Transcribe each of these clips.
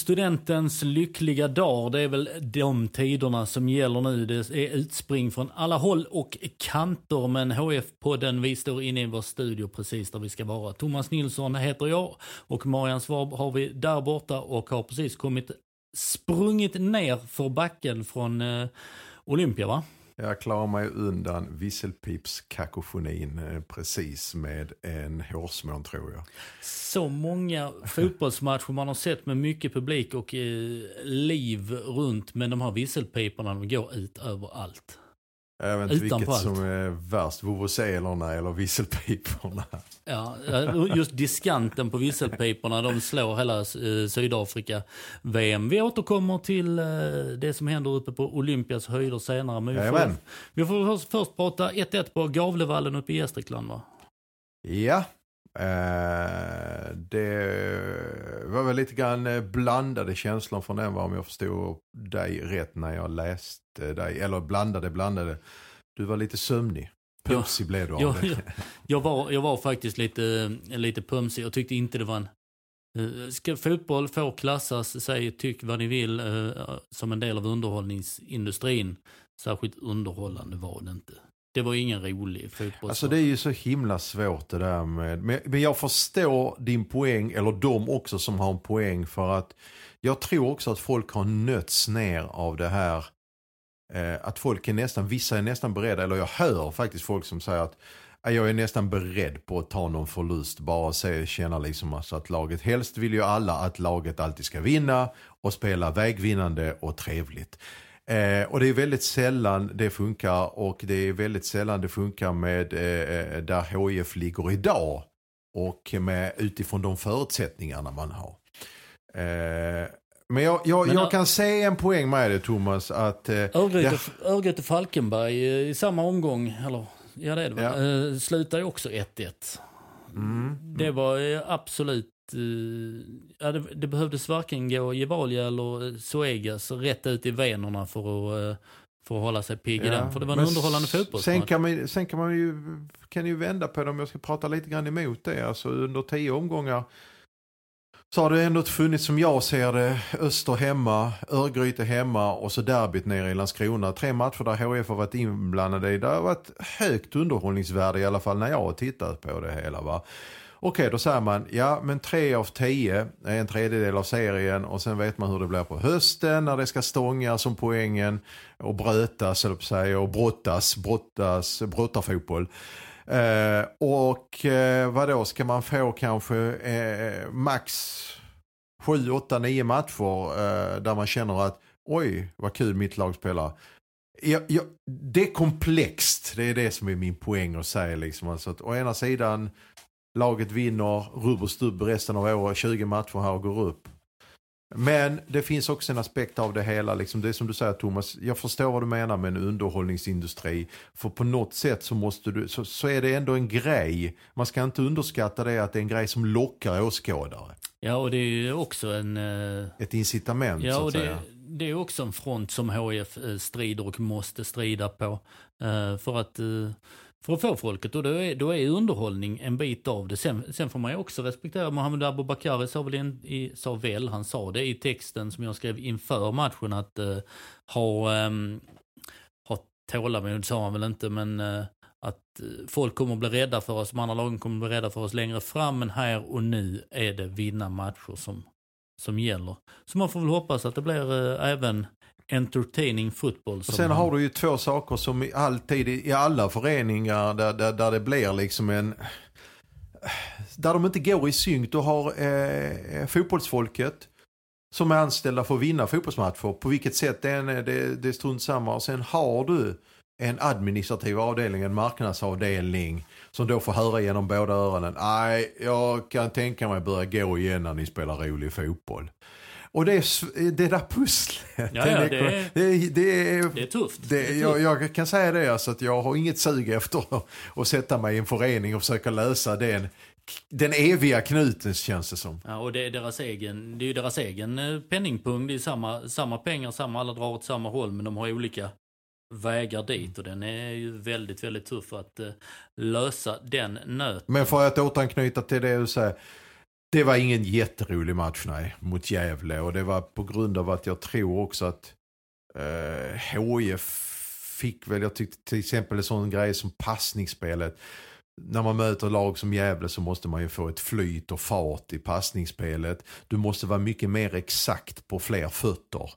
studentens lyckliga dag. Det är väl de tiderna som gäller nu. Det är utspring från alla håll och kanter. Men HF-podden, vi står inne i vår studio precis där vi ska vara. Thomas Nilsson heter jag och Marian Svab har vi där borta och har precis kommit sprungit ner för backen från eh, Olympia va? Jag klarar mig undan visselpipskakofonin eh, precis med en hårsmån tror jag. Så många fotbollsmatcher man har sett med mycket publik och eh, liv runt. Men de här visselpiporna de går ut överallt. Jag vet inte vilket allt. som är värst, vuvuzelerna eller visselpiporna. Ja, just diskanten på visselpiporna, de slår hela eh, Sydafrika-VM. Vi återkommer till eh, det som händer uppe på Olympias höjder senare. Men vi får, vi får först, först prata 1-1 på Gavlevallen uppe i Gästrikland va? Ja, eh, det var väl lite grann eh, blandade känslor från den va, om jag förstod dig rätt när jag läste dig. Eller blandade, blandade. Du var lite sömnig. Pumsig blev du av Jag, det. jag, jag, var, jag var faktiskt lite, lite pumsig. Jag tyckte inte det var en... eh, Ska fotboll få klassas, säg tyck vad ni vill, som en del av underhållningsindustrin. Särskilt underhållande var det inte. Det var ingen rolig fotboll. Alltså det är ju så himla svårt det där med, men, men jag förstår din poäng, eller de också som har en poäng för att jag tror också att folk har nötts ner av det här. Eh, att folk är nästan, vissa är nästan beredda, eller jag hör faktiskt folk som säger att jag är nästan beredd på att ta någon förlust, bara se, känna liksom alltså att laget, helst vill ju alla att laget alltid ska vinna och spela vägvinnande och trevligt. Eh, och det är väldigt sällan det funkar och det är väldigt sällan det funkar med eh, där HIF ligger idag. Och med, utifrån de förutsättningarna man har. Eh, men jag, jag, Men, jag kan se en poäng med det Thomas. Att, eh, Örgryte, Falkenberg eh, i samma omgång, eller ja det är det? Ja. Eh, slutar ju också 1-1. Mm. Det var eh, absolut... eh, Ja, det, det behövdes varken gå Gevalia eller eh, Suegas rätt ut i venerna för att, eh, för att hålla sig pigg i Ja, den. För det var en underhållande fotbollsmatch. Sen kan man, sen kan man ju, kan ju vända på det om jag ska prata lite grann emot det. Alltså under tio omgångar så har det ändå funnits som jag ser det Öster hemma, Örgryte hemma och så derbyt nere i Landskrona. Tre matcher där HF har varit inblandade i. Det har varit högt underhållningsvärde i alla fall när jag har tittat på det hela. Va? Okej, då säger man, ja men tre av tio är en tredjedel av serien och sen vet man hur det blir på hösten när det ska stångas som poängen och brötas, eller på att säga, och brottas, brottas, brottarfotboll. Eh, och eh, vad då ska man få kanske eh, max 7, 8, 9 matcher eh, där man känner att oj vad kul mitt lag spelar. Ja, ja, det är komplext, det är det som är min poäng att säga. Liksom. Alltså att å ena sidan laget vinner rubb och stubb resten av året, 20 matcher här och går upp. Men det finns också en aspekt av det hela, liksom det som du säger Thomas, jag förstår vad du menar med en underhållningsindustri. För på något sätt så, måste du, så, så är det ändå en grej. Man ska inte underskatta det att det är en grej som lockar åskådare. Ja, och det är ju också en... eh, Ett incitament Ja, så att det, säga. det är också en front som HF eh, strider och måste strida på. eh, För att, för att få folket. Och då är, då är underhållning en bit av det. Sen, sen får man ju också respektera, Mohamed Abubakari sa väl, in, i, sa väl, han sa det i texten som jag skrev inför matchen att uh, ha, um, ha tålamod, sa han väl inte, men uh, att eh, folk kommer att bli rädda för oss, de andra lagen kommer att bli rädda för oss längre fram, men här och nu är det vinna matcher som, som gäller. Så man får väl hoppas att det blir eh, även entertaining fotboll. Och sen har du ju två saker som alltid i alla föreningar där, där, där det blir liksom en... Där de inte går i synk. Du har eh, fotbollsfolket som är anställda för att vinna fotbollsmatcher. På vilket sätt det är, det, det är strunt samma. Och sen har du en administrativ avdelning, en marknadsavdelning som då får höra genom båda öronen. Nej, jag kan tänka mig börja gå igen när ni spelar rolig fotboll. Och det, är, det där pusslet. Ja, ja, det, är, det, det, är, det är tufft. Det, är jag, jag, kan säga det, alltså att jag har inget sug efter att, sätta mig i en förening och försöka lösa den den eviga knuten känns det som. Ja, och det är deras egen, det är ju deras egen eh, penningpung. Det är samma, samma pengar, samma, alla drar åt samma håll men de har olika vägar dit och den är ju väldigt, väldigt tuff att uh, lösa den nöten. Men för att återanknyta till det du säger. Det var ingen jätterolig match nej, mot Gävle och det var på grund av att jag tror också att uh, HIF fick väl, jag tyckte till exempel en sån grej som passningsspelet när man möter lag som Gävle så måste man ju få ett flyt och fart i passningsspelet. Du måste vara mycket mer exakt på fler fötter.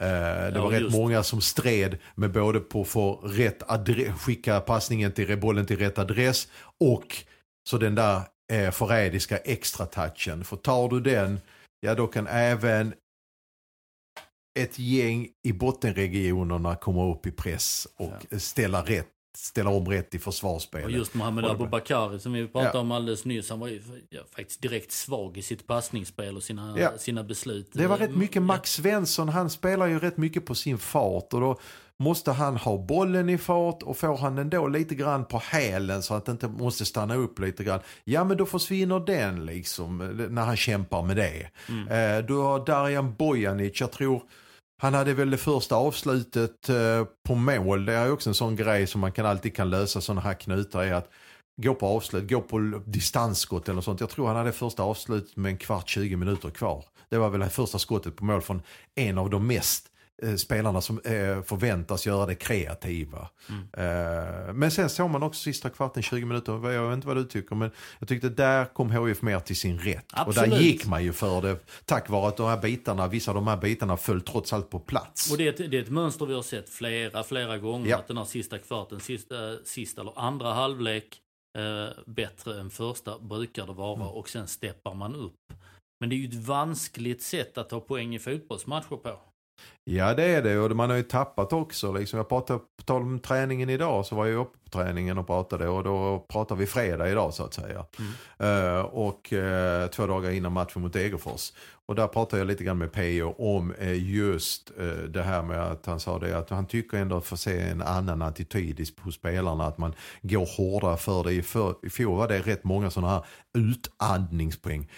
Eh, det ja, var rätt många som stred med både på att få rätt skicka passningen till bollen till rätt adress och så den där eh, förrädiska extra touchen. För tar du den, ja då kan även ett gäng i bottenregionerna komma upp i press och ja. ställa rätt ställa om rätt i försvarsspelet. Och just Mohamed Abubakari som vi pratade ja. om alldeles nyss. Han var ju faktiskt direkt svag i sitt passningsspel och sina, ja. sina beslut. Det var rätt mycket Max Svensson. Han spelar ju rätt mycket på sin fart. Och då måste han ha bollen i fart och får han den då lite grann på hälen så att det inte måste stanna upp lite grann. Ja men då försvinner den liksom när han kämpar med det. Mm. Eh, du har Darijan Bojanic, jag tror han hade väl det första avslutet eh, på mål. Det är också en sån grej som man kan alltid kan lösa sådana här knutar. Är att gå på avslut, gå på distansskott eller sånt. Jag tror han hade första avslutet med en kvart, 20 minuter kvar. Det var väl det första skottet på mål från en av de mest Eh, spelarna som eh, förväntas göra det kreativa. Mm. Eh, men sen såg man också sista kvarten, 20 minuter, jag vet inte vad du tycker, men jag tyckte där kom HIF mer till sin rätt. Absolut. Och där gick man ju för det, tack vare att de här bitarna, vissa av de här bitarna föll trots allt på plats. Och det är ett, det är ett mönster vi har sett flera, flera gånger, ja. att den här sista kvarten, sista, sista eller andra halvlek, eh, bättre än första brukar det vara mm. och sen steppar man upp. Men det är ju ett vanskligt sätt att ta poäng i fotbollsmatcher på. Ja det är det och man har ju tappat också. Liksom. Jag pratade på tal om träningen idag så var jag uppe på träningen och pratade och då pratar vi fredag idag så att säga. Mm. Uh, och uh, två dagar innan matchen mot Degerfors. Och där pratade jag lite grann med Pejo om uh, just det här med att han sa det att han tycker ändå att få se en annan attityd hos spelarna. Att man går hårdare för det. I, för, i fjol var det rätt många sådana här utandningspoäng.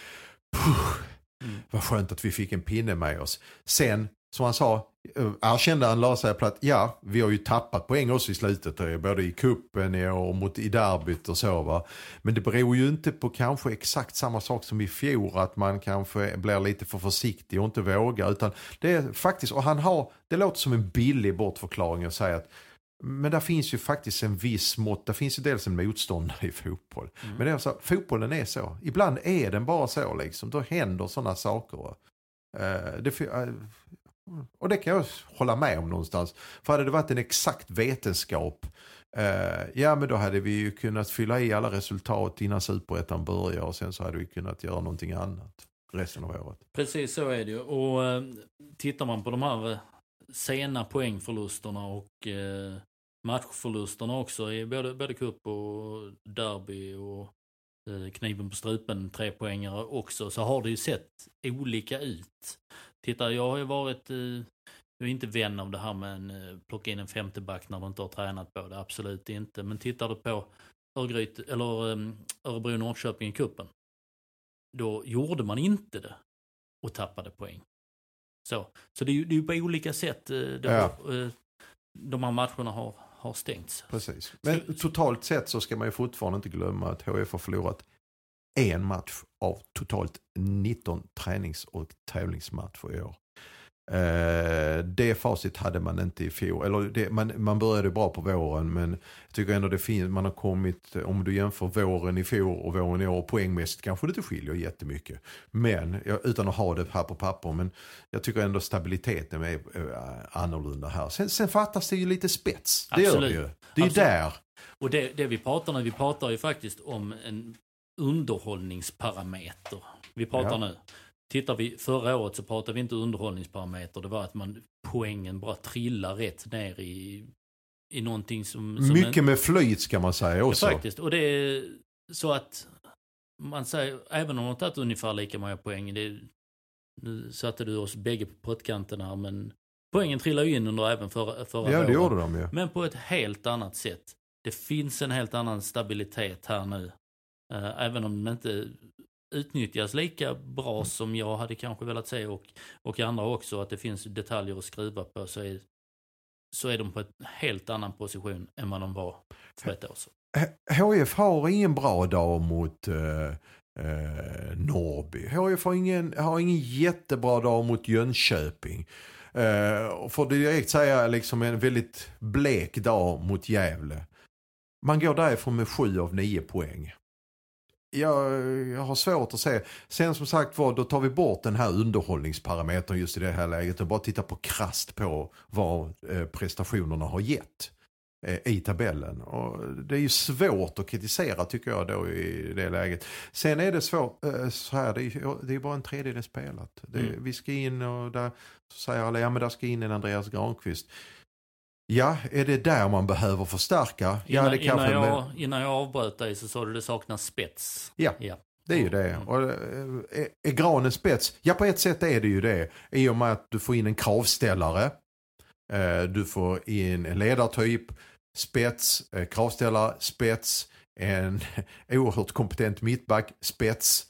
Puh. Mm. Vad skönt att vi fick en pinne med oss. Sen som han sa, eh, erkände han la sig platt, ja vi har ju tappat poäng också i slutet, eh, både i kuppen och mot, i derbyt och så va. Men det beror ju inte på kanske exakt samma sak som i fjol, att man kanske blir lite för försiktig och inte vågar. Utan det är faktiskt, och han har, det låter som en billig bortförklaring att säga att men där finns ju faktiskt en viss mått, där finns ju dels en motståndare i fotboll. Mm. Men det är så, fotbollen är så. Ibland är den bara så liksom. Då händer sådana saker. Uh, det, uh, och det kan jag hålla med om någonstans. För hade det varit en exakt vetenskap, eh, ja men då hade vi ju kunnat fylla i alla resultat innan superettan börjar och sen så hade vi kunnat göra någonting annat resten av året. Precis så är det ju. Och eh, tittar man på de här eh, sena poängförlusterna och eh, matchförlusterna också i både, både cup och derby och eh, kniven på strupen trepoängare också så har det ju sett olika ut. Titta, jag har ju varit, eh, jag är inte vän av det här med en eh, plocka in en femte back när du inte har tränat på det, absolut inte. Men tittar du på Örgryte, eller um, Örebro-Norrköping i kuppen då gjorde man inte det och tappade poäng. Så, så det är ju det är på olika sätt eh, det ja. har, de här matcherna har, har stängts. Precis. Men så, totalt sett så ska man ju fortfarande inte glömma att HF har förlorat en match av totalt 19 tränings och tävlingsmatcher i år. Eh, det facit hade man inte i fjol. Eller det, man, man började bra på våren men jag tycker ändå det finns, man har kommit, om du jämför våren i fjol och våren i år poängmässigt kanske det inte skiljer jättemycket. Men, utan att ha det här på papper, men jag tycker ändå stabiliteten är annorlunda här. Sen, sen fattas det ju lite spets. Det Absolut. gör det ju. Det är Absolut. där. Och det, det vi pratar nu, vi pratar ju faktiskt om en underhållningsparameter. Vi pratar ja. nu. Tittar vi förra året så pratade vi inte underhållningsparameter. Det var att man poängen bara trillar rätt ner i, i någonting som... som Mycket en, med flyt ska man säga också. Ja, faktiskt. Och det är så att man säger, även om man tagit ungefär lika många poäng. Det, nu satte du oss bägge på pottkanten här men poängen trillar ju in under även förra, förra Ja det gjorde de ju. Men på ett helt annat sätt. Det finns en helt annan stabilitet här nu. Uh, även om den inte utnyttjas lika bra mm. som jag hade kanske velat se och, och andra också, att det finns detaljer att skruva på så är, så är de på en helt annan position än vad de var för ett år sedan. HF har ingen bra dag mot uh, uh, Norrby. HF har ingen, har ingen jättebra dag mot Jönköping. Uh, får direkt säga liksom en väldigt blek dag mot Gävle. Man går därifrån med sju av nio poäng jag, jag har svårt att se. Sen som sagt var, då tar vi bort den här underhållningsparametern just i det här läget och bara tittar på krast på vad eh, prestationerna har gett eh, i tabellen. Och det är ju svårt att kritisera tycker jag då i det läget. Sen är det svårt, eh, så här, det är, det är bara en tredjedel spelat. Det, mm. Vi ska in och där så säger alla, ja men där ska in en Andreas Granqvist. Ja, är det där man behöver förstärka? Innan, ja, det kanske innan, jag, med... innan jag avbröt dig så sa du det saknas spets. Ja, ja. det är ju det. Mm. Och, är, är granen spets? Ja, på ett sätt är det ju det. I och med att du får in en kravställare. Eh, du får in en ledartyp, spets, eh, kravställare, spets, en oerhört kompetent mittback, spets.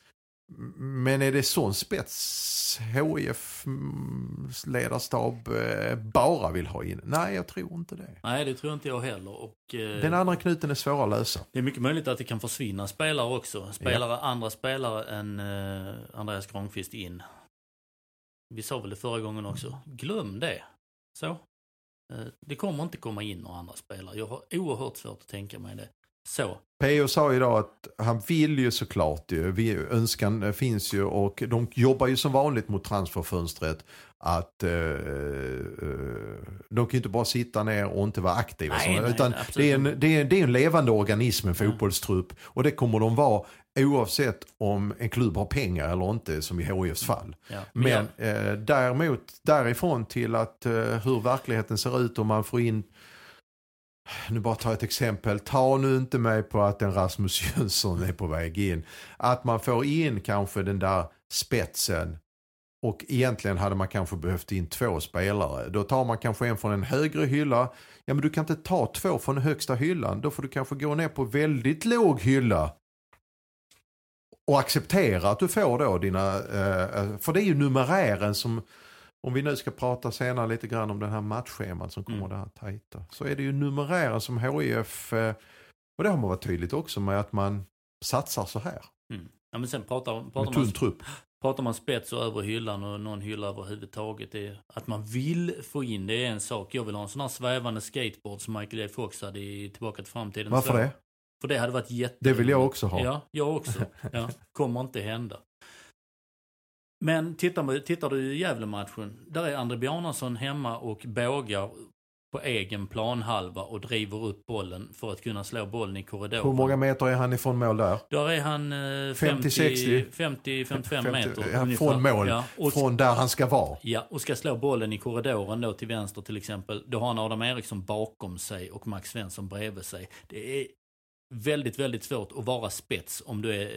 Men är det sån spets HIF ledarstab eh, bara vill ha in? Nej, jag tror inte det. Nej, det tror inte jag heller. Och, eh, Den andra knuten är svår att lösa. Det är mycket möjligt att det kan försvinna spelare också. Spelare, ja. Andra spelare än eh, Andreas Granqvist in. Vi sa väl det förra gången också. Glöm det. Så. Det kommer inte komma in några andra spelare. Jag har oerhört svårt att tänka mig det. Så. P.O. sa idag att han vill ju såklart ju, önskan finns ju och de jobbar ju som vanligt mot transferfönstret att eh, eh de kan ju inte bara sitta ner och inte vara aktiva. Nej, nej, utan det är, en, det, är, det är en levande organism, en fotbollstrupp. Och det kommer de vara oavsett om en klubb har pengar eller inte som i HIFs fall. Ja, men men eh, däremot därifrån till att eh, hur verkligheten ser ut och man får in nu bara ta ett exempel. Ta nu inte mig på att en Rasmus Jönsson är på väg in. Att man får in kanske den där spetsen och egentligen hade man kanske behövt in två spelare. Då tar man kanske en från en högre hylla. Ja men du kan inte ta två från den högsta hyllan. Då får du kanske gå ner på väldigt låg hylla. Och acceptera att du får då dina, eh, eh, för det är ju numerären som om vi nu ska prata senare lite grann om den här matchschemat som kommer mm. det här tajta. Så är det ju numerären som HIF, eh, och det har man varit tydligt också med att man satsar så här. Mm. Ja men sen pratar, pratar tunn man, trupp. Pratar man spets och över hyllan och någon hylla överhuvudtaget. Det är, att man vill få in det är en sak. Jag vill ha en sån här svävande skateboard som Michael J Fox hade i Tillbaka till framtiden. Varför så, det? För det hade varit jätte... Det vill jag också ha. Ja, jag också. Ja, kommer inte hända. Men tittar, tittar du i Gävle-matchen, där är André Bjarnason hemma och bågar på egen planhalva och driver upp bollen för att kunna slå bollen i korridoren. Hur många meter är han ifrån mål där? Där är han 50-60? 50-55 meter. Ja, från mål, ja, och, från där han ska vara. Ja, och ska slå bollen i korridoren då till vänster till exempel. Då har han Adam Eriksson bakom sig och Max Svensson bredvid sig. Det är väldigt, väldigt svårt att vara spets om du är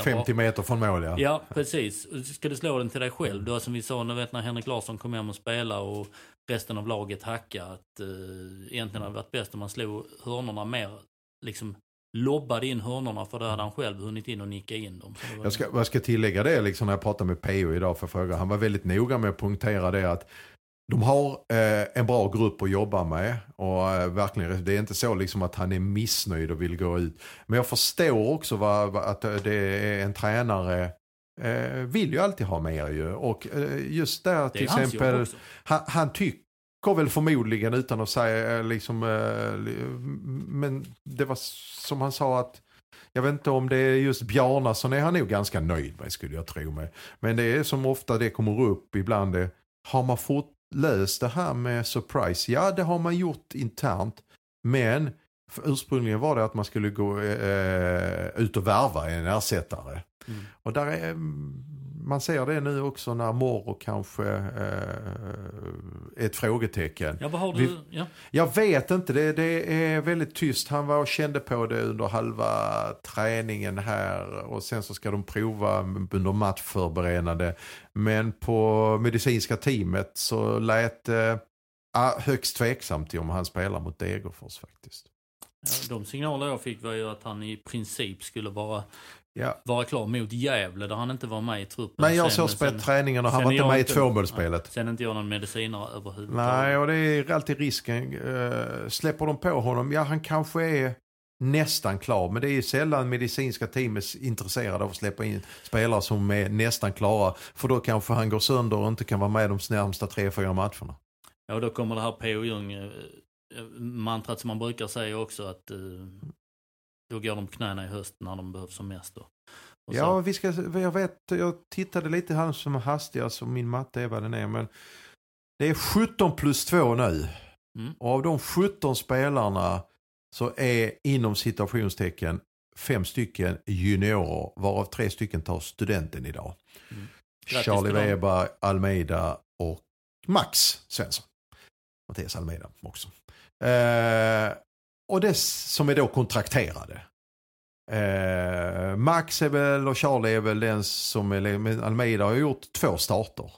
50 meter från mål ja. Ja, precis. Ska du slå den till dig själv, då som vi sa nu vet när Henrik Larsson kom hem och spelade och resten av laget hackade, att uh, egentligen hade det varit bäst om man slog hörnorna mer, liksom lobbade in hörnorna för då hade han själv hunnit in och nicka in dem. Jag ska, jag ska tillägga det liksom när jag pratade med PO idag för fråga. Han var väldigt noga med att punktera det att de har eh, en bra grupp att jobba med och eh, verkligen, det är inte så liksom att han är missnöjd och vill gå ut. Men jag förstår också vad, att det är en tränare eh, vill ju alltid ha mer ju. Och eh, just där till exempel, han, han tycker väl förmodligen utan att säga eh, liksom, eh, li- men det var som han sa att jag vet inte om det är just Bjarnason är han nog ganska nöjd med skulle jag tro mig. Men det är som ofta det kommer upp ibland det, har man fått löst det här med surprise? Ja det har man gjort internt. Men ursprungligen var det att man skulle gå eh, ut och värva en ersättare. Mm. Och där är, man ser det nu också när Moro kanske eh, är ett frågetecken. Ja, vad har du? Ja. Jag vet inte, det, det är väldigt tyst. Han var och kände på det under halva träningen här och sen så ska de prova under matchförberedande. Men på medicinska teamet så lät det ah, högst tveksamt till om han spelar mot Degerfors faktiskt. De signaler jag fick var ju att han i princip skulle vara, Ja. vara klar mot Gävle där han inte var med i truppen. Men jag såg sen- träningen och han var inte med i tvåmålsspelet. Sen inte jag någon medicinare överhuvudtaget. Nej, och det är alltid risken. Eh, släpper de på honom, ja han kanske är nästan klar. Men det är ju sällan medicinska team är intresserade av att släppa in spelare som är nästan klara. För då kanske han går sönder och inte kan vara med de närmsta tre, fyra matcherna. Ja, och då kommer det här P.O. Jung, eh, eh, mantrat som man brukar säga också att eh, då går de på knäna i höst när de behövs som mest. Då. Och Ja, så, vi ska, jag vet, jag tittade lite här som hastigast så min matte är vad den är. Men det är 17 plus 2 nu. Mm. Och av de 17 spelarna så är inom citationstecken fem stycken juniorer varav tre stycken tar studenten idag. Mm. Grattis Charlie. Weber, Almeida och Max Svensson. Mattias Almeida också. Eh, och det som är då kontrakterade. Eh, Max är väl och Charlie är väl den som är, Almeida har gjort två starter.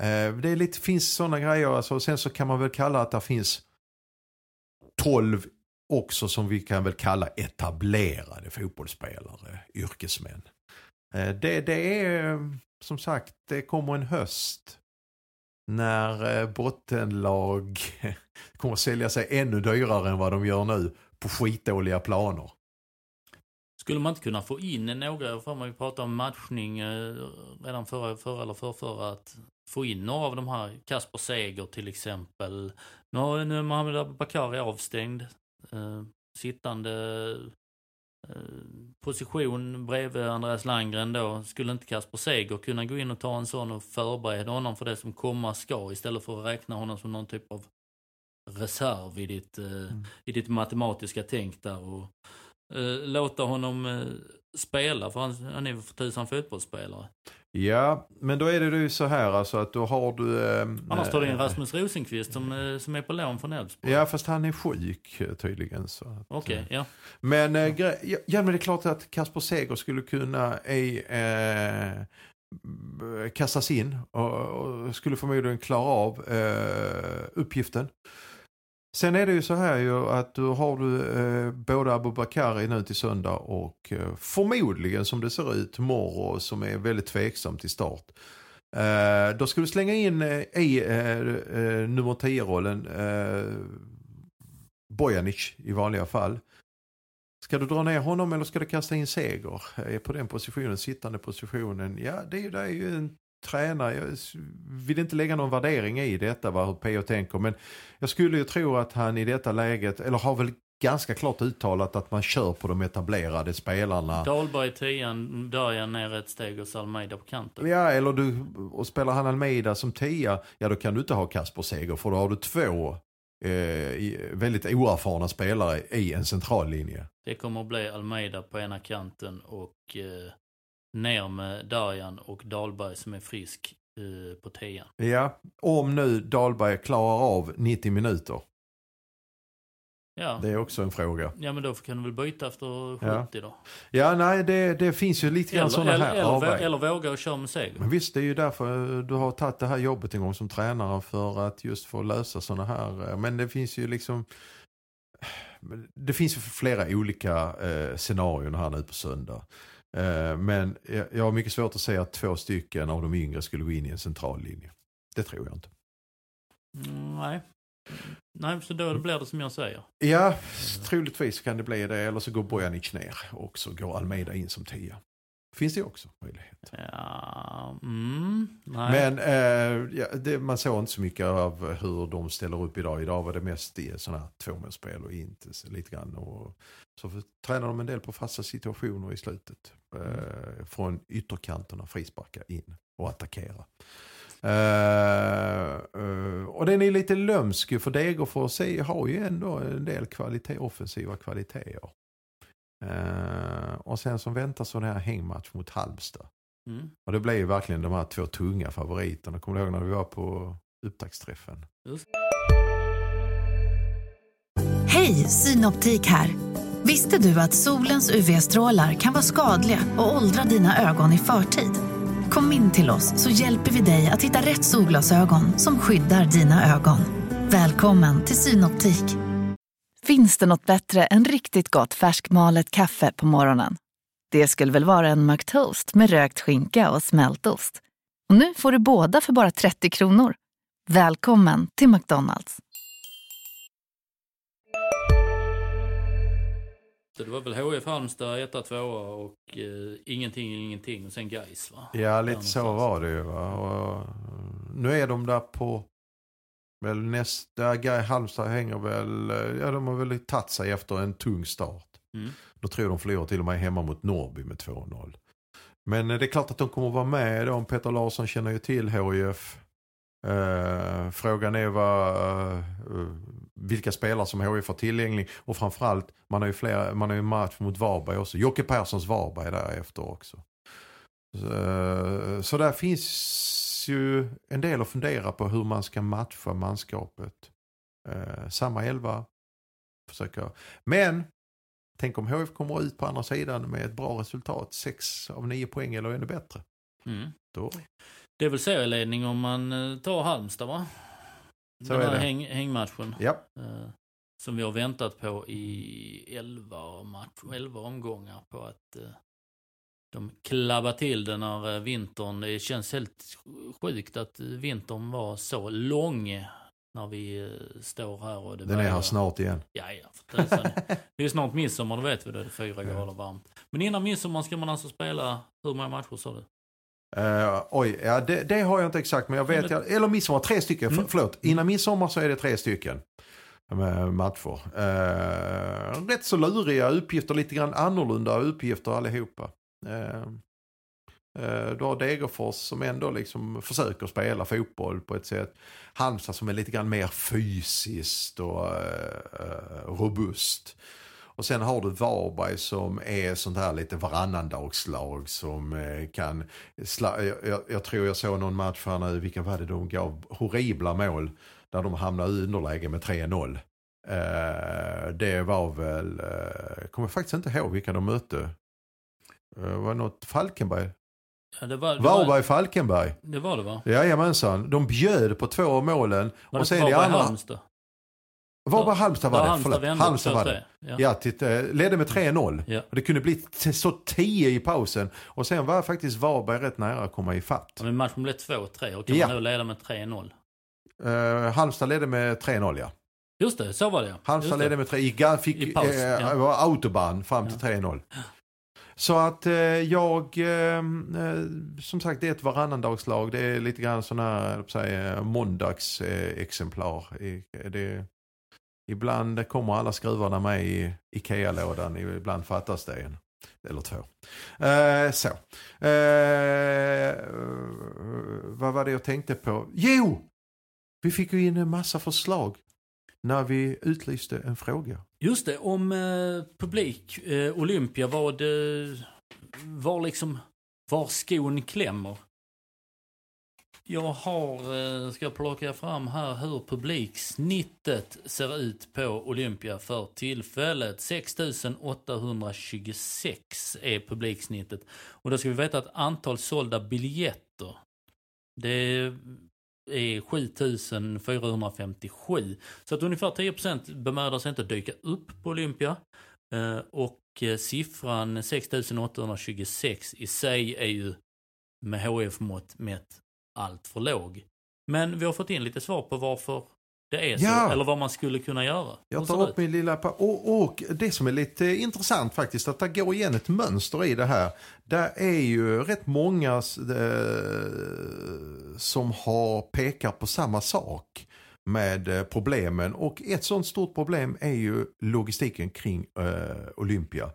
Eh, det är lite, finns sådana grejer, alltså, sen så kan man väl kalla att det finns 12 också som vi kan väl kalla etablerade fotbollsspelare, yrkesmän. Eh, det, det är eh, som sagt, det kommer en höst när eh, bottenlag kommer att sälja sig ännu dyrare än vad de gör nu på skitdåliga planer. Skulle man inte kunna få in några, för man vi pratade om matchning eh, redan förra, förra eller förra, att få in några av de här, Kasper Seger till exempel. Nu, är Mohamed Abubakari avstängd. Eh, sittande position bredvid Andreas Landgren då. Skulle inte Kasper Seger kunna gå in och ta en sån och förbereda honom för det som komma ska istället för att räkna honom som någon typ av reserv i ditt, eh, i ditt matematiska tänk där och eh, låta honom eh, spela för han, han är för tusan fotbollsspelare. Ja, men då är det ju så här alltså att då har du... Eh, Annars tar du in eh, Rasmus Rosenqvist som, eh, som är på lån från Elfsborg. Ja, fast han är sjuk eh, tydligen. Okej, eh, ja. Men, eh, ja, ja, men det är klart att Kasper Seger skulle kunna i, eh, kastas in och, och skulle förmodligen klara av eh, uppgiften. Sen är det ju så här ju att du har du eh, både Abubakari nu till söndag och eh, förmodligen som det ser ut Moro som är väldigt tveksam till start. Eh, då ska du slänga in eh, i eh, eh, nummer 10-rollen eh, Bojanic i vanliga fall. Ska du dra ner honom eller ska du kasta in Seger Är på den positionen, sittande positionen? Ja, det är ju, det är ju en tränare. Jag vill inte lägga någon värdering i detta, vad hur P.O. tänker. Men jag skulle ju tro att han i detta läget, eller har väl ganska klart uttalat att man kör på de etablerade spelarna. Dahlberg tian, Darjan ner ett steg och Salmeida på kanten. Ja, eller du, och spelar han Almeida som tia, ja då kan du inte ha Kasper Seger för då har du två eh, i- väldigt oerfarna spelare i en central linje. Det kommer att bli Almeida på ena kanten och eh, ner med Darjan och Dahlberg som är frisk eh, på tian. Ja, om nu Dahlberg klarar av 90 minuter. Ja. Det är också en fråga. ja, men då kan du väl byta efter 70 Ja. då. Ja, nej, det, det finns ju lite grann sådana här eller, avvägningar. eller våga och köra med seger. Men visst, det är ju därför eh, du har tagit det här jobbet en gång som tränare för att just få lösa sådana här. eh, Men det finns ju liksom det finns ju flera olika eh, scenarion här nu på söndag. Eh, men jag, har mycket svårt att säga att två stycken av de yngre skulle gå in i en central linje. Det tror jag inte. Mm, nej. Nej, så då blir det som jag säger. Ja, troligtvis kan det bli det. Eller så går Bojanic ner och så går Almeida in som tia. Finns det också möjlighet. Ja, mm. Men eh, ja, det, man såg inte så mycket av hur de ställer upp idag. Idag var det mest i sådana här tvåmålsspel och inte så lite grann. Och, så för, tränar de en del på fasta situationer i slutet. Eh, från ytterkanterna frisparka in och attackera. Uh, uh, och den är lite lömsk för Degerfors har ju ändå en del kvalitet, offensiva kvaliteter. Uh, och sen som väntar så den här hängmatch mot Halmstad. Mm. Och det blev ju verkligen de här två tunga favoriterna. Kommer du ihåg när vi var på upptaktsträffen? Hej, Synoptik här. Visste du att solens UV-strålar kan vara skadliga och åldra dina ögon i förtid? Kom in till oss så hjälper vi dig att hitta rätt solglasögon som skyddar dina ögon. Välkommen till Synoptik. Finns det något bättre än riktigt gott färskmalet kaffe på morgonen? Det skulle väl vara en McToast med rökt skinka och smältost. Och nu får du båda för bara 30 kronor. Välkommen till McDonalds. Det var väl HF Halmstad, etta, tvåa och eh, ingenting, ingenting och sen Gais va? Ja, lite så var det ju. Va? Och, nu är de där på väl nästa, Halmstad hänger väl, ja de har väl tagit sig efter en tung start. Mm. Då tror jag de förlorar till och med hemma mot Norrby med 2-0. Men det är klart att de kommer att vara med då. Peter Larsson känner ju till HIF. Uh, frågan är vad, uh, vilka spelare som HIF har tillgänglig. Och framförallt, man har ju, flera, man har ju match mot Varberg också. Jocke Perssons Varberg därefter också. Så, uh, så där finns ju en del att fundera på hur man ska matcha manskapet. samma elva. Försöka. Men Tänk om HF kommer ut på andra sidan med ett bra resultat, 6 av 9 poäng eller ännu bättre. Mm. Då. Det är väl serieledning om man eh, tar Halmstad va? Så Den här häng, hängmatchen. Ja. Eh, som vi har väntat på i 11, match, 11 omgångar på att eh, de klabbar till den när vintern, det känns helt sjukt att vintern var så lång när vi eh, står här och det Den är här snart igen. Ja, ja. det är snart midsommar, då vet vi det. Det är fyra ja. grader varmt. Men innan midsommar ska man alltså spela, hur många matcher sa du? Uh, oj, ja, det, det, har jag inte exakt men jag vet, jag, eller midsommar, tre stycken, mm. förlåt. Innan midsommar så är det tre stycken matcher. Uh, rätt så luriga uppgifter, lite grann annorlunda uppgifter allihopa. Eh, eh, du har Degerfors som ändå liksom försöker spela fotboll på ett sätt. Halmstad som är lite grann mer fysiskt och eh, robust. Och sen har du Varberg som är sånt här lite varannandagslag som kan... Jag, jag, tror jag såg någon match här nu, vilka var det de gav horribla mål där de hamnade i underläge med 3-0. Det var väl, uh, kommer faktiskt inte ihåg vilka de mötte. Var det något Falkenberg? Ja, det var, det Varberg Falkenberg. Det var det va? Jajamensan. De bjöd på två av målen. Var och sen Varberg i Halmstad? Varberg Halmstad var det. Halmstad, Halmstad var det. Ja, ja till, eh, ledde med 3-0. Ja. Det kunde bli så 10 i pausen. Och sen var faktiskt Varberg rätt nära att komma ifatt. Ja, men matchen blev 2-3 och kan ja. man nu leda med 3-0? Uh, eh, Halmstad ledde med 3-0 ja. Just det, så var det ja. Halmstad ledde med 3 i, fick, I paus, eh, ja. autobahn fram till 3-0. Så att eh, jag, ehm, eh, som sagt det är ett varannandagslag. Det är lite grann sådana här säga, måndagsexemplar. Det, ibland kommer alla skruvarna med i Ikea-lådan, ibland fattas det en. Eller två. Eh, så. Eh, vad var det jag tänkte på? Jo! Vi fick ju in en massa förslag när vi utlyste en fråga. Just det, om eh, publik, eh, Olympia, vad, eh, var liksom, var skon klämmer. Jag har, eh, ska plocka fram här hur publiksnittet ser ut på Olympia för tillfället. 6826 är publiksnittet. Och då ska vi veta att antal sålda biljetter, det är 7457. Så att ungefär 10% bemödar sig inte att dyka upp på Olympia. Eh, och eh, siffran 6826 i sig är ju med HF-mått mätt allt för låg. Men vi har fått in lite svar på varför det är så, Ja. eller vad man skulle kunna göra. Jag tar upp min lilla... Och, och det som är lite intressant faktiskt, att det går igen ett mönster i det här. Det är ju rätt många eh, som har pekat på samma sak med eh, problemen. Och ett sånt stort problem är ju logistiken kring eh, Olympia.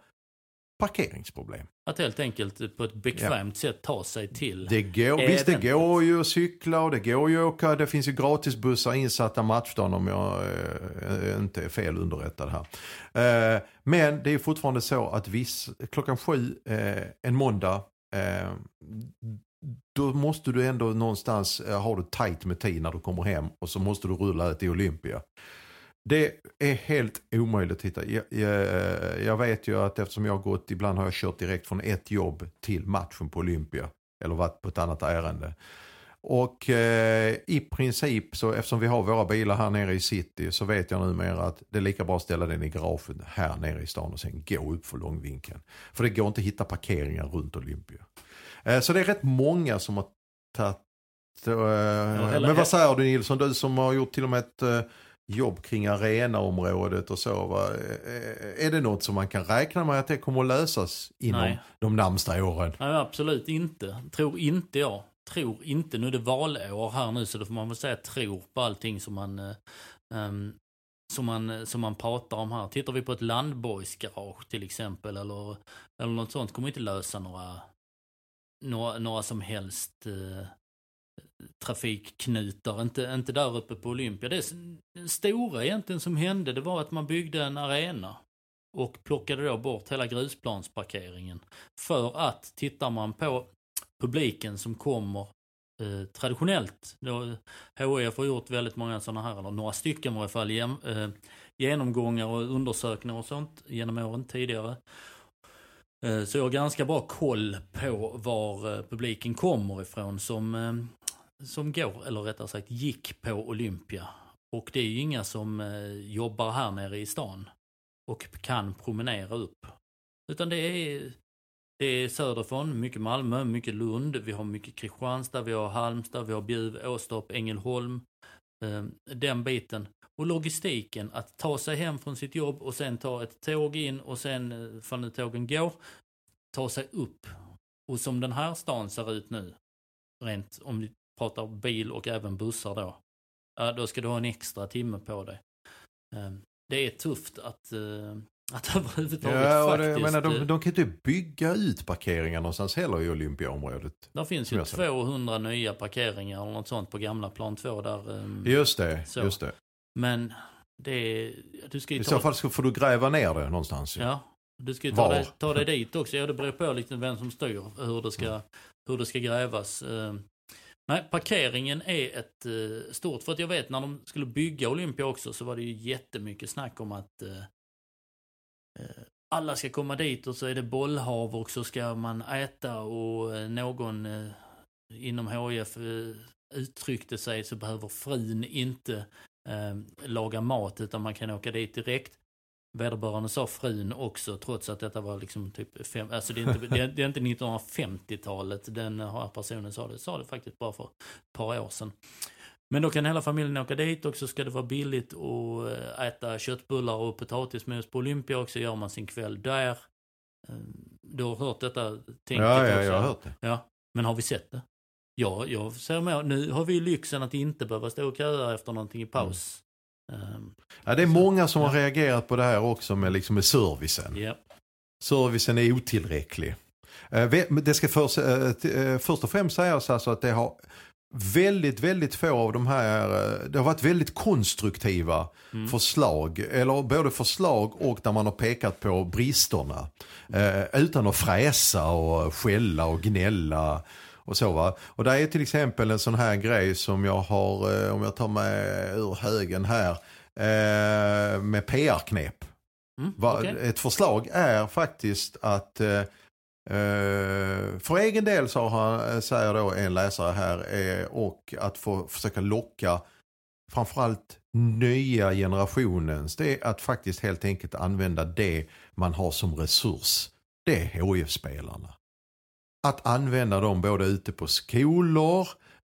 Parkeringsproblem. Att helt enkelt på ett bekvämt sätt ta sig till. Det går, visst det går ju att cykla och det går ju att åka. Det finns ju gratisbussar insatta matchdagen om jag eh, inte är fel underrättad här. Eh, men det är fortfarande så att viss, klockan sju eh, en måndag eh, då måste du ändå någonstans eh, ha det tajt med tid när du kommer hem och så måste du rulla ut i Olympia. Det är helt omöjligt att hitta. Jag, jag, jag vet ju att eftersom jag har gått, ibland har jag kört direkt från ett jobb till matchen på Olympia. Eller varit på ett annat ärende. Och eh, i princip så eftersom vi har våra bilar här nere i city så vet jag numera att det är lika bra att ställa den i garaget här nere i stan och sen gå upp för långvinkeln. För det går inte att hitta parkeringar runt Olympia. Eh, så det är rätt många som har tagit eh, men vad säger du Nilsson, du som har gjort till och med ett eh, jobb kring arenaområdet och så. Va? Eh, Är det något som man kan räkna med att det kommer att lösas inom Nej. de närmsta åren? Nej, absolut inte. Tror inte jag. Tror inte. Nu är det valår här nu så då får man väl säga tror på allting som man, ehm, som man, som man pratar om här. Tittar vi på ett landborgsgarage till exempel eller, eller något sånt kommer inte lösa några, några, några som helst eh, trafikknutar. Inte, inte där uppe på Olympia. Det stora egentligen som hände det var att man byggde en arena och plockade då bort hela grusplansparkeringen. För att tittar man på publiken som kommer eh, traditionellt, då HIF har gjort väldigt många sådana här, eller några stycken i alla fall, gen, eh, genomgångar och undersökningar och sånt genom åren tidigare. Eh, så jag har ganska bra koll på var eh, publiken kommer ifrån som, eh, som går, eller rättare sagt gick på Olympia. Och det är ju inga som eh, jobbar här nere i stan och kan promenera upp. Utan det är, det är söderifrån, mycket Malmö, mycket Lund, vi har mycket Kristianstad, vi har Halmstad, vi har Bjuv, Åstorp, Ängelholm. Eh, den biten. Och logistiken, att ta sig hem från sitt jobb och sen ta ett tåg in och sen, ifall för nu tågen går, ta sig upp. Och som den här stan ser ut nu, rent om vi pratar bil och även bussar då, då ska du ha en extra timme på dig. Eh, Det är tufft att, eh, att överhuvudtaget Ja, faktiskt... jag menar, de, eh, de kan inte bygga ut parkeringar någonstans heller i Olympiaområdet. Där finns ju jag ser det. 200 nya parkeringar eller något sånt på gamla plan 2 där. ehm, Just det, Så. just det. Men det är, du ska ju I så fall så får du gräva ner det någonstans. ju. ja, du ska ju ta Var? dig, ta dig dit också. Ja, det beror på liksom vem som styr hur det ska, hur det ska grävas. Nej, parkeringen är ett eh, stort, för att jag vet när de skulle bygga Olympia också så var det ju jättemycket snack om att eh, eh alla ska komma dit och så är det bollhav och så ska man äta och eh, någon eh, inom HIF eh, uttryckte sig så behöver frun inte eh, laga mat utan man kan åka dit direkt. Vederbörande sa frun också trots att detta var liksom typ fem, alltså det är inte, det är, det är inte 1950-talet den här personen sa det, sa det faktiskt bara för ett par år sedan. Men då kan hela familjen åka dit och så ska det vara billigt att eh, äta köttbullar och potatismos på Olympia och så gör man sin kväll där. Eh, Du har hört detta tänket Ja, ja, jag har hört det. Ja, men har vi sett det? Ja, jag ser med. Nu har vi lyxen att inte behöva stå och köa efter någonting i paus. Ehm, Ja, det är många som har reagerat på det här också med, liksom med servicen. Ja, Servicen är otillräcklig. Eh, Det ska först, eh, eh, först och främst sägas alltså att det har väldigt, väldigt få av de här, det har varit väldigt konstruktiva Mm. förslag. Eller både förslag och där man har pekat på bristerna. Utan att fräsa och skälla och gnälla. Och så va. Och det är till exempel en sån här grej som jag har, om jag tar med ur högen här, eh, med PR-knep. mm, okej. Ett förslag är faktiskt att eh, eh, för egen del så har, han- säger då en läsare här eh, och att få försöka locka framförallt nya generationens det är att faktiskt helt enkelt använda det man har som resurs. Det är HIF-spelarna. Att använda dem både ute på skolor,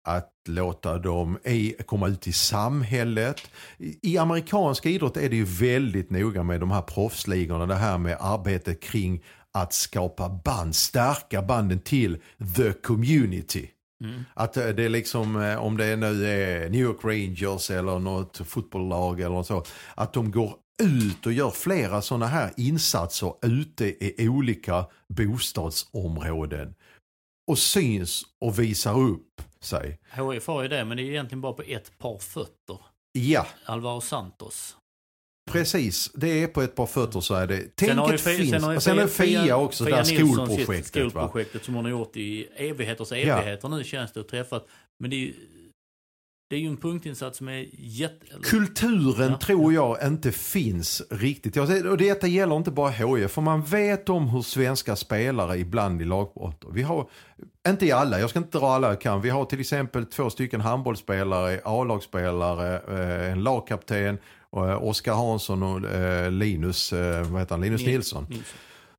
att låta dem i, komma ut i samhället. I, I amerikansk idrott är det ju väldigt noga med de här proffsligorna, det här med arbetet kring att skapa band, stärka banden till the community. Mm. Att eh, det är liksom, eh, om det nu är New York Rangers eller något fotbollslag eller så, att de går ut och gör flera sådana här insatser ute i olika bostadsområden. Och syns och visar upp sig. HIF har ju det, men det är egentligen bara på ett par fötter. Ja, Alvaro Santos. precis. Det är på ett par fötter så är det. Sen har ju Tänket Fi- finns. har ju sen Fia- Fia också, det Fia här Nilsson sitt skolprojektet. Va? Skolprojektet som hon har gjort i evigheters evigheter nu känns det och träffat. Men det är ju, det är ju en punktinsats som är jätte... Kulturen Ja. tror jag inte finns riktigt. Och detta gäller inte bara HIF, för man vet om hur svenska spelare ibland i lagbrott. Vi har, inte i alla, jag ska inte dra alla jag kan. Vi har till exempel två stycken handbollsspelare, A-lagsspelare, eh, en lagkapten, eh, Oskar Hansson och eh, Linus, vad heter han, Linus Nils- Nilsson. Nilsson.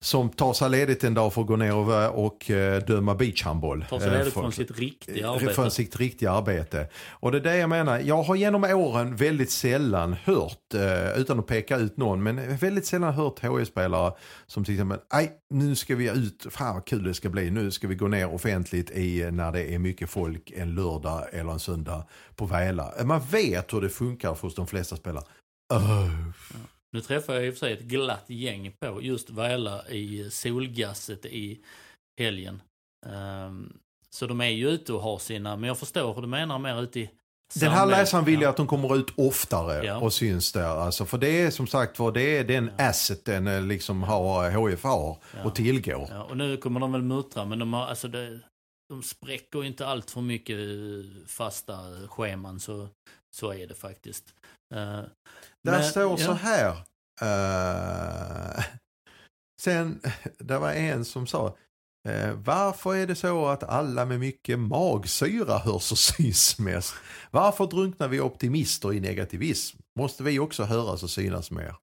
Som tar sig ledigt en dag för att gå ner och, och eh, döma beachhandboll. Tar sig Eh, ledigt för- från sitt riktiga Eh, arbete. Från sitt riktiga arbete. Och det är det jag menar. Jag har genom åren väldigt sällan hört, eh, utan att peka ut någon, men väldigt sällan hört HI-spelare som till exempel, nej nu ska vi ut, fan vad kul det ska bli, nu ska vi gå ner offentligt i när det är mycket folk en lördag eller en söndag på Väla. Man vet hur det funkar hos de flesta spelare. Öh. Nu träffade jag i och för sig ett glatt gäng på just Väla i solgasset i helgen. Ehm, så de är ju ute och har sina, men jag förstår hur du menar mer ute i Den här läsaren vill ju Ja. att de kommer ut oftare Ja. och syns där. Alltså, för det är som sagt var, det är den asseten eh, liksom har, HF har Ja. och tillgår. Ja, och nu kommer de väl muttra, men de, har, alltså det, de spräcker inte allt för mycket eh, fasta scheman, så, så är det faktiskt. Eh, Där men- står ja. så här. eh, sen, det var en som sa. eh, varför är det så att alla med mycket magsyra hörs och syns mest? Varför drunknar vi optimister i negativism? Måste vi också höras och synas mer?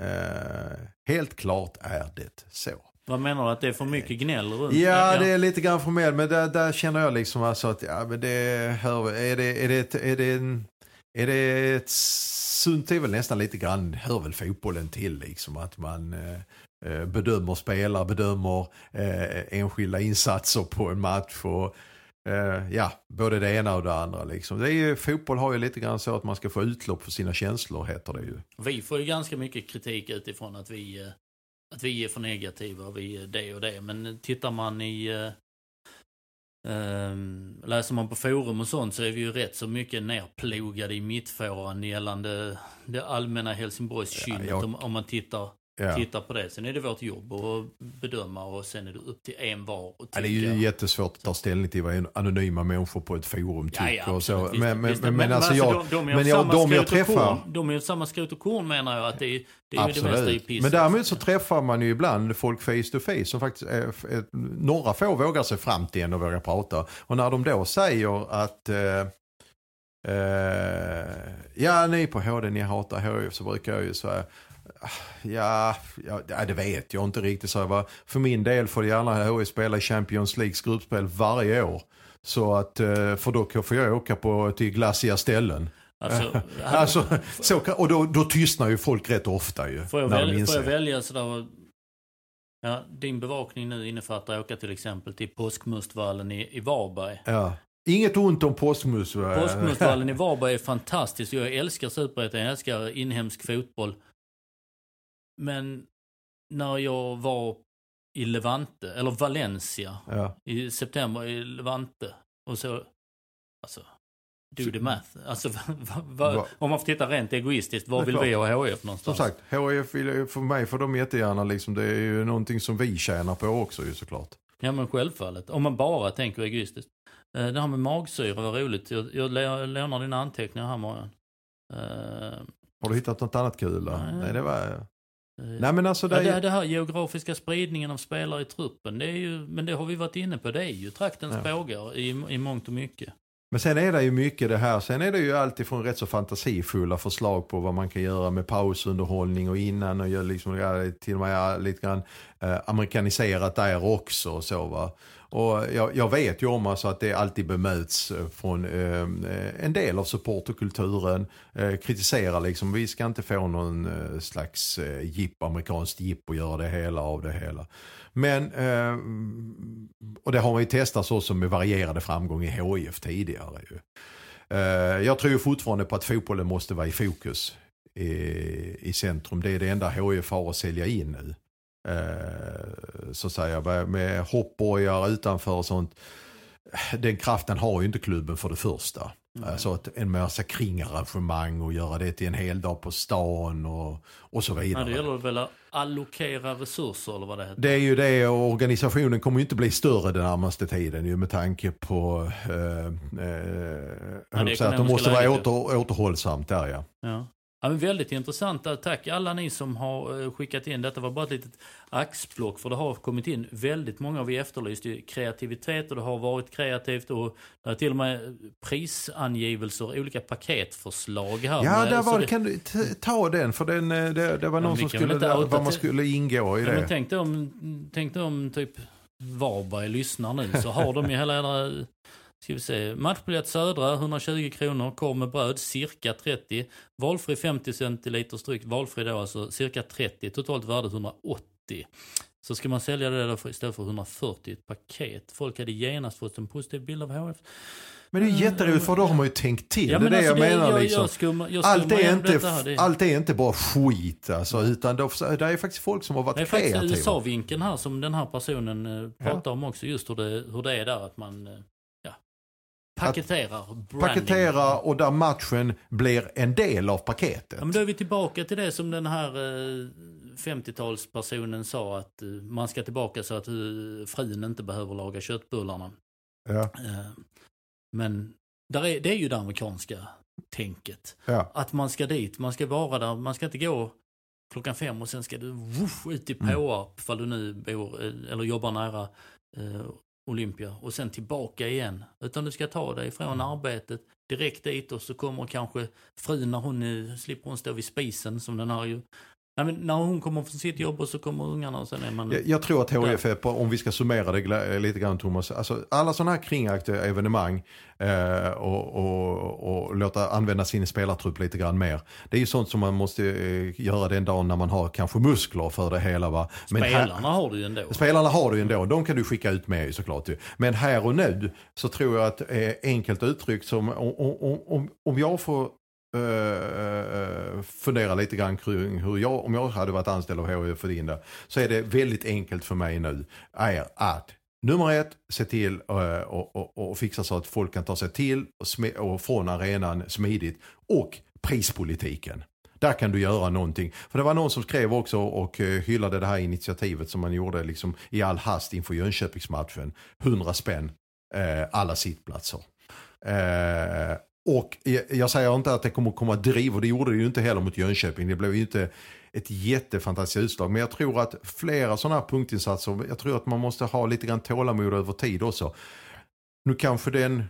Eh, helt klart är det så. Vad menar du, att det är för mycket gnäll runt? Ja, det är lite grann formellt, men där, där känner jag liksom alltså att, ja men det hör, är det, är det, är det en, är det ett sunt, det är väl nästan lite grann, hör väl fotbollen till liksom, att man eh, eh, bedömer spelare, bedömer eh, enskilda insatser på en match och eh, ja, både det ena och det andra liksom. Det är ju, fotboll har ju lite grann så att man ska få utlopp för sina känslor, heter det ju. Vi får ju ganska mycket kritik utifrån att vi, eh, att vi är för negativa vi är det och det. Men tittar man i... Eh, ehm, läser man på forum och sånt så är vi ju rätt så mycket nerplogade i mittfåran gällande det allmänna Helsingborgskynnet Ja, jag- om, om man tittar, Ja. tittar på det. Sen är det vårt jobb att bedöma och sen är det upp till en var och Ja, det är ju jättesvårt att ta ställning till vad anonyma människor på ett forum tycker Ja, ja, och så. absolut. Visst, Men, men, visst. men, men alltså jag, de, de men jag, de jag träffar, korn. De är ju samma skrot och korn menar jag att det är, det är ju det mesta i absolut. Men däremot så träffar man ju ibland folk face to face som faktiskt, är, några få vågar sig fram till en och vågar prata. Och när de då säger att eh, eh, ja ni på HD ni hatar HIF så brukar jag ju säga Ja, ja, det vet jag inte riktigt. Så jag bara, för min del får gärna HIF spela i Champions Leagues gruppspel varje år. Så att, eh, för då får jag åka på, till glassiga ställen. Alltså, Alltså, så, och då, då tystnar ju folk rätt ofta ju. Får jag, när de väl, får jag välja sådär... Ja, din bevakning nu innefattar att åka till exempel till Påskmustvallen i, i Varberg. Ja. Inget ont om påskmus. va? Påskmustvallen i Varberg är fantastisk. Jag älskar superettan, jag älskar inhemsk fotboll. Men när jag var i Levante, eller Valencia, Ja. i september i Levante. Och så, alltså, do the math. Alltså, va, va, Va- om man får titta rent egoistiskt, var vill klart. vi ha HIF Som någonstans? sagt, HIF vill, för mig får de jättegärna liksom, det är ju någonting som vi tjänar på också ju såklart. Ja men självfallet. Om man bara tänker egoistiskt. Eh, Det här med magsyra var roligt. Jag, jag lånar dina anteckningar här Marian. Eh, Har du hittat något annat kul? då? Nej. Nej, det var... Nej men alltså det, ja, det, det här geografiska spridningen av spelare i truppen, det är ju, men det har vi varit inne på, det är ju traktens Ja. bågar i, i mångt och mycket. Men sen är det ju mycket det här. Sen är det ju alltifrån rätt så fantasifulla förslag på vad man kan göra med pausunderhållning och innan och gör liksom, till och med lite grann eh, amerikaniserat där också och så va. Och jag, jag vet ju om alltså att det alltid bemöts eh, från eh, en del av supporterkulturen. Eh, kritiserar liksom, vi ska inte få någon eh, slags eh, jip, amerikanskt jipp och göra det hela av det hela. Men, eh, och det har man ju testat så som med varierade framgång i HIF tidigare. Ju. Eh, jag tror fortfarande på att fotbollen måste vara i fokus i, i centrum. Det är det enda HIF har att sälja in nu. Eh, så att säga med hoppborgar utanför och sånt. Den kraften har ju inte klubben för det första. Mm. Alltså att en massa kringarrangemang och göra det till en hel dag på stan och, och så vidare. Ja, det gäller väl att allokera resurser eller vad det heter. Det är ju det och organisationen kommer ju inte bli större den närmaste tiden ju med tanke på eh, eh, att de måste vara åter, återhållsamt där ja. ja. Ja, men väldigt intressant. Tack alla ni som har eh, skickat in. Detta var bara ett litet axplock för det har kommit in väldigt många. Vi efterlyste kreativitet och det har varit kreativt och det är till och med prisangivelser, olika paketförslag här. Ja, där var, det, kan du ta den för den, eh, det, det var någon som skulle, där, vad man skulle ingå i ja, det. Men tänk dig om, tänk dig om typ Varberg lyssnar nu så har de ju hela Ska vi se. Matchbiljett Södra 120 kronor. Korv med bröd cirka 30. Valfri 50 centiliter dryck. Valfri då alltså cirka 30. Totalt värde 180. Så ska man sälja det då istället för 140 ett paket. Folk hade genast fått en positiv bild av HF. Men det är jätteroligt för då har man ju tänkt till. Ja, det är det alltså jag det, menar. Jag, liksom. jag skumma, jag allt, är inte, här, allt är inte bara skit alltså, utan det, det är faktiskt folk som har varit kreativa. Det är faktiskt USA-vinkeln här som den här personen eh, pratar ja. om också. Just hur det, hur det är där att man eh, Paketerar. Paketerar och där matchen blir en del av paketet. Ja, men då är vi tillbaka till det som den här eh, 50-talspersonen sa att eh, man ska tillbaka så att eh, frun inte behöver laga köttbullarna. Ja. Eh, men där är, det är ju det amerikanska tänket. Ja. Att man ska dit, man ska vara där, man ska inte gå klockan fem och sen ska du woof, ut i Påarp, mm. fall du nu bor eh, eller jobbar nära eh, Olympia och sen tillbaka igen. Utan du ska ta dig från mm. arbetet direkt dit och så kommer kanske frun när hon nu slipper hon stå vid spisen som den har ju Ja, men när hon kommer från sitt jobb och så kommer ungarna och sen är man... Jag, jag tror att HIF är, på, om vi ska summera det lite grann Thomas, alltså alla sådana här kringaktiga evenemang eh, och, och, och, låta använda sin spelartrupp lite grann mer. Det är ju sånt som man måste eh, göra den dagen när man har kanske muskler för det hela. Va? Men spelarna här, har du ju ändå. Spelarna har du ju ändå, de kan du skicka ut med såklart. Men här och nu så tror jag att eh, enkelt uttryckt som om, om, om, om jag får uh, fundera lite grann kring hur jag, om jag hade varit anställd av HIF för det, så är det väldigt enkelt för mig nu är att Nummer ett, se till och, och, och, fixa så att folk kan ta sig till och, och från arenan smidigt. Och prispolitiken. Där kan du göra någonting. För det var någon som skrev också och hyllade det här initiativet som man gjorde liksom i all hast inför Jönköpingsmatchen. 100 spänn, eh, alla sittplatser. Och jag säger inte att det kommer komma driv och det gjorde det ju inte heller mot Jönköping. Det blev ju inte ett jättefantastiskt utslag. Men jag tror att flera sådana här punktinsatser, jag tror att man måste ha lite grann tålamod över tid också. Nu kanske den,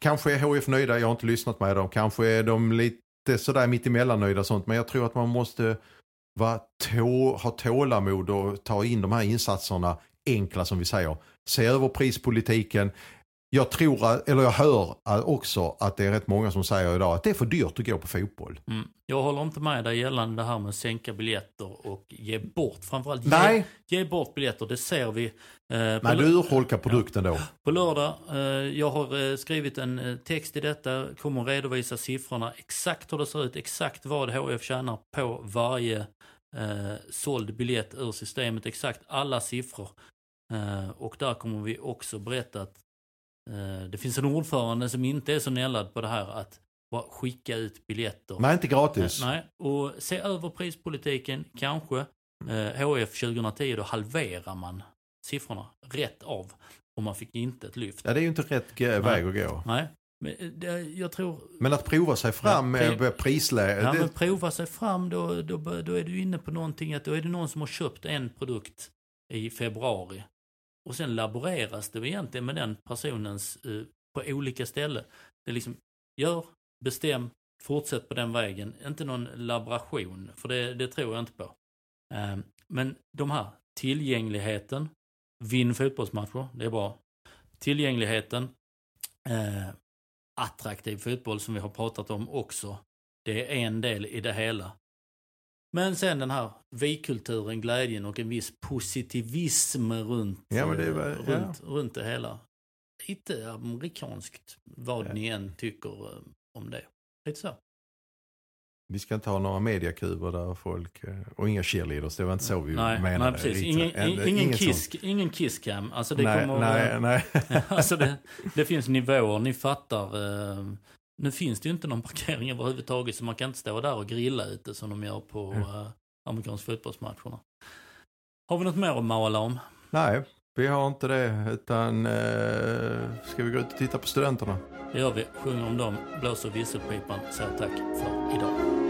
kanske är HF nöjda, jag har inte lyssnat med dem. Kanske är de lite sådär mittemellan nöjda och sånt. Men jag tror att man måste vara tå, ha tålamod och ta in de här insatserna enkla som vi säger. Se över prispolitiken jag tror, eller jag hör också att det är rätt många som säger idag att det är för dyrt att gå på fotboll. Mm. Jag håller inte med dig gällande det här med att sänka biljetter och ge bort, framförallt Nej. Ge, ge bort biljetter, det ser vi. Eh, Men du urholkar produkten ja. då? På lördag, eh, jag har eh, skrivit en eh, text i detta, kommer redovisa siffrorna, exakt hur det ser ut, exakt vad HF tjänar på varje eh, såld biljett ur systemet, exakt alla siffror. Eh, och där kommer vi också berätta att det finns en ordförande som inte är så nällad på det här att bara skicka ut biljetter. Nej, inte gratis. Eh, nej, och se över prispolitiken kanske. HF 2010 då halverar man siffrorna rätt av. Och man fick inte ett lyft. Ja, det är ju inte rätt väg att gå. Nej. Men, eh, jag tror... men att prova sig fram ja, med prisläge. Ja, det... men prova sig fram då, då, då är du inne på någonting att då är det någon som har köpt en produkt i februari och sen laboreras det egentligen med den personens eh, på olika ställen. Det är liksom, gör, bestäm, fortsätt på den vägen. Inte någon laboration, för det, det tror jag inte på. Eh, men de här, tillgängligheten, vinn fotbollsmatcher, det är bra. tillgängligheten, eh, attraktiv fotboll som vi har pratat om också. Det är en del i det hela. Men sen den här vi-kulturen, glädjen och en viss positivism runt, Ja, det är eh, runt, runt det hela. Lite amerikanskt, vad Ja. ni än tycker eh, om det. Lite så. Vi ska inte ha några mediakuber där folk, eh, och inga cheerleaders, det var inte så vi Nej, menade. nej, precis. Ingen, En- ingen, ingen, kiss, ingen kisscam. Alltså det nej, kommer nej, nej. alltså det, det finns nivåer, ni fattar. Eh, nu finns det ju inte någon parkering överhuvudtaget så man kan inte stå där och grilla ute som de gör på Mm. eh, amerikanska fotbollsmatcherna. Har vi något mer att mala om? nej, vi har inte det, utan eh, ska vi gå ut och titta på studenterna? Det gör vi. Sjunger om dem, blåser visselpipan, säger tack för idag.